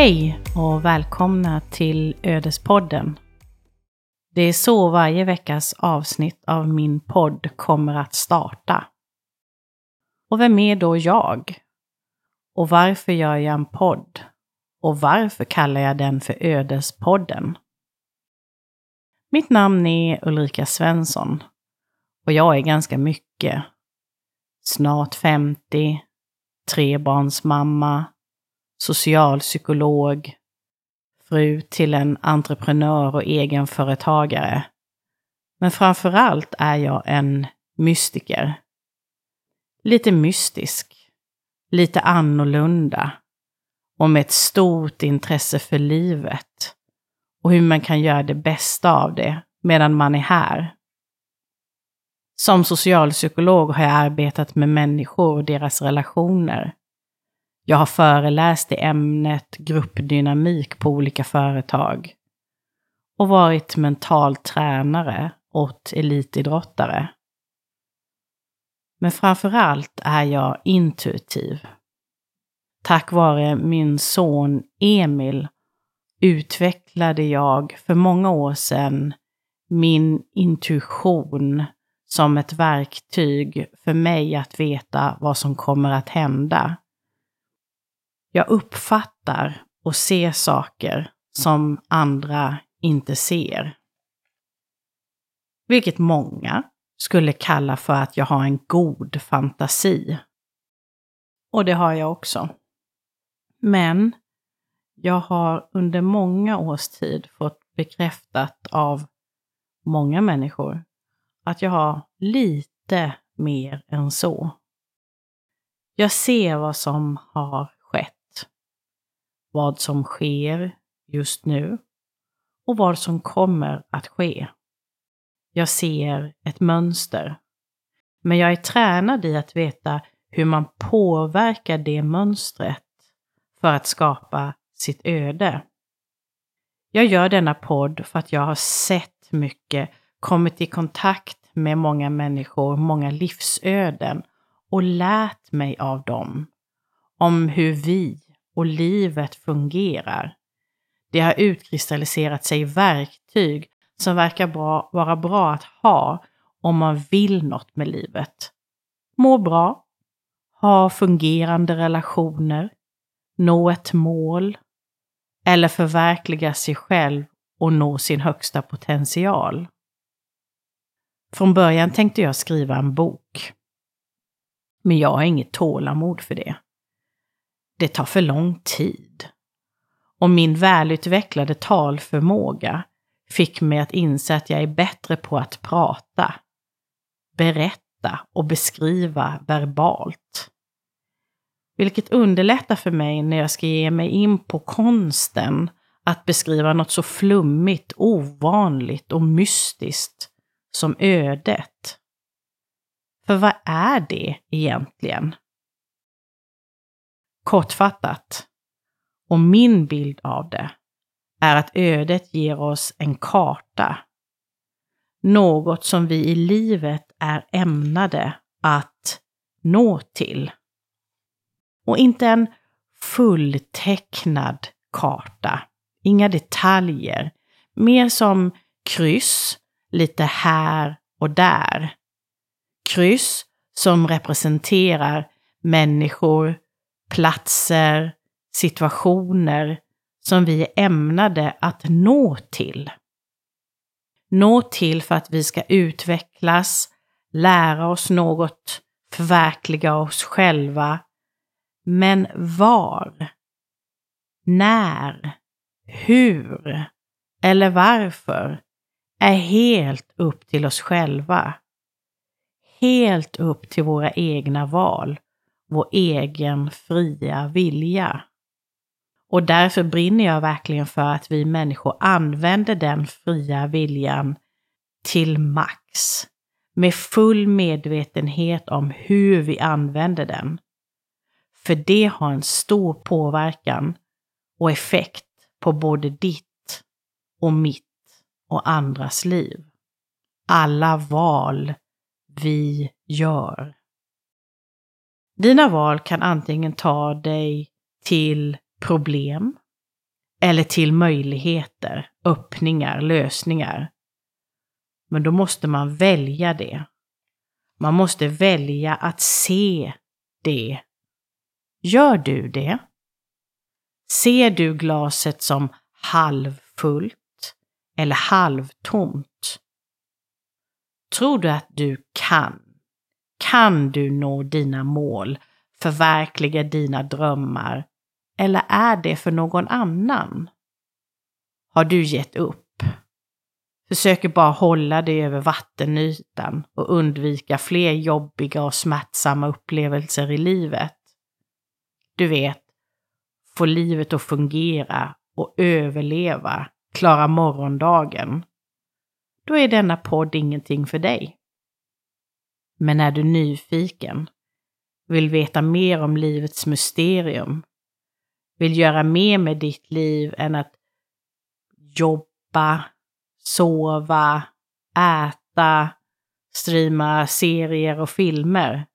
Hej och välkomna till Ödespodden. Det är så varje veckas avsnitt av min podd kommer att starta. Och vem är då jag? Och varför gör jag en podd? Och varför kallar jag den för Ödespodden? Mitt namn är Ulrika Svensson och jag är ganska mycket. Snart 50, trebarnsmamma, socialpsykolog, fru till en entreprenör och egenföretagare. Men framför allt är jag en mystiker. Lite mystisk, lite annorlunda och med ett stort intresse för livet och hur man kan göra det bästa av det medan man är här. Som socialpsykolog har jag arbetat med människor och deras relationer. Jag har föreläst i ämnet gruppdynamik på olika företag och varit mental tränare åt elitidrottare. Men framför allt är jag intuitiv. Tack vare min son Emil utvecklade jag för många år sedan min intuition som ett verktyg för mig att veta vad som kommer att hända. Jag uppfattar och ser saker som andra inte ser. Vilket många skulle kalla för att jag har en god fantasi. Och det har jag också. Men jag har under många års tid fått bekräftat av många människor att jag har lite mer än så. Jag ser vad som har vad som sker just nu och vad som kommer att ske. Jag ser ett mönster. Men jag är tränad i att veta hur man påverkar det mönstret för att skapa sitt öde. Jag gör denna podd för att jag har sett mycket, kommit i kontakt med många människor, många livsöden och lärt mig av dem. Om hur vi och livet fungerar. Det har utkristalliserat sig verktyg som verkar bra, vara bra att ha om man vill något med livet. Må bra, ha fungerande relationer, nå ett mål eller förverkliga sig själv och nå sin högsta potential. Från början tänkte jag skriva en bok. Men jag har inget tålamod för det. Det tar för lång tid. Och min välutvecklade talförmåga fick mig att inse att jag är bättre på att prata, berätta och beskriva verbalt. Vilket underlättar för mig när jag ska ge mig in på konsten att beskriva något så flummigt, ovanligt och mystiskt som ödet. För vad är det egentligen? Kortfattat, och min bild av det, är att ödet ger oss en karta. Något som vi i livet är ämnade att nå till. Och inte en fulltecknad karta. Inga detaljer. Mer som kryss, lite här och där. Kryss som representerar människor, platser, situationer som vi är ämnade att nå till. Nå till för att vi ska utvecklas, lära oss något, förverkliga oss själva. Men var? När? Hur? Eller varför? är helt upp till oss själva. Helt upp till våra egna val, vår egen fria vilja. Och därför brinner jag verkligen för att vi människor använder den fria viljan till max. Med full medvetenhet om hur vi använder den. För det har en stor påverkan och effekt på både ditt och mitt och andras liv. Alla val vi gör. Dina val kan antingen ta dig till problem eller till möjligheter, öppningar, lösningar. Men då måste man välja det. Man måste välja att se det. Gör du det? Ser du glaset som halvfullt eller halvtomt? Tror du att du kan? Kan du nå dina mål, förverkliga dina drömmar? Eller är det för någon annan? Har du gett upp? Försöker bara hålla dig över vattenytan och undvika fler jobbiga och smärtsamma upplevelser i livet. Du vet, få livet att fungera och överleva, klara morgondagen. Då är denna podd ingenting för dig. Men är du nyfiken, vill veta mer om livets mysterium, vill göra mer med ditt liv än att jobba, sova, äta, streama serier och filmer,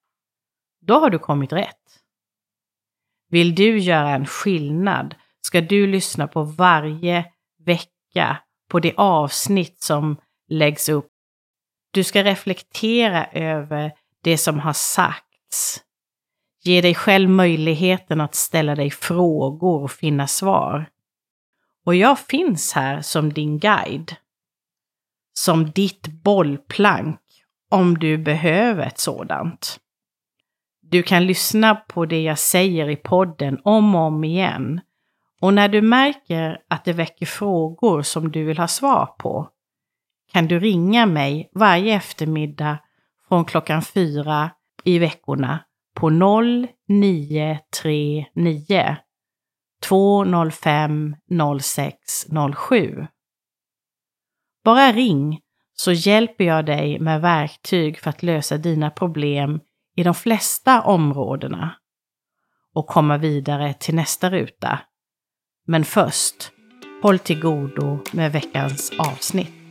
då har du kommit rätt. Vill du göra en skillnad ska du lyssna på varje vecka på det avsnitt som läggs upp. Du ska reflektera över det som har sagts. Ge dig själv möjligheten att ställa dig frågor och finna svar. Och jag finns här som din guide som ditt bollplank om du behöver ett sådant. Du kan lyssna på det jag säger i podden om och om igen. Och när du märker att det väcker frågor som du vill ha svar på kan du ringa mig varje eftermiddag från klockan fyra i veckorna på 0939 205 0607. Bara ring så hjälper jag dig med verktyg för att lösa dina problem i de flesta områdena och komma vidare till nästa ruta. Men först, håll till godo med veckans avsnitt.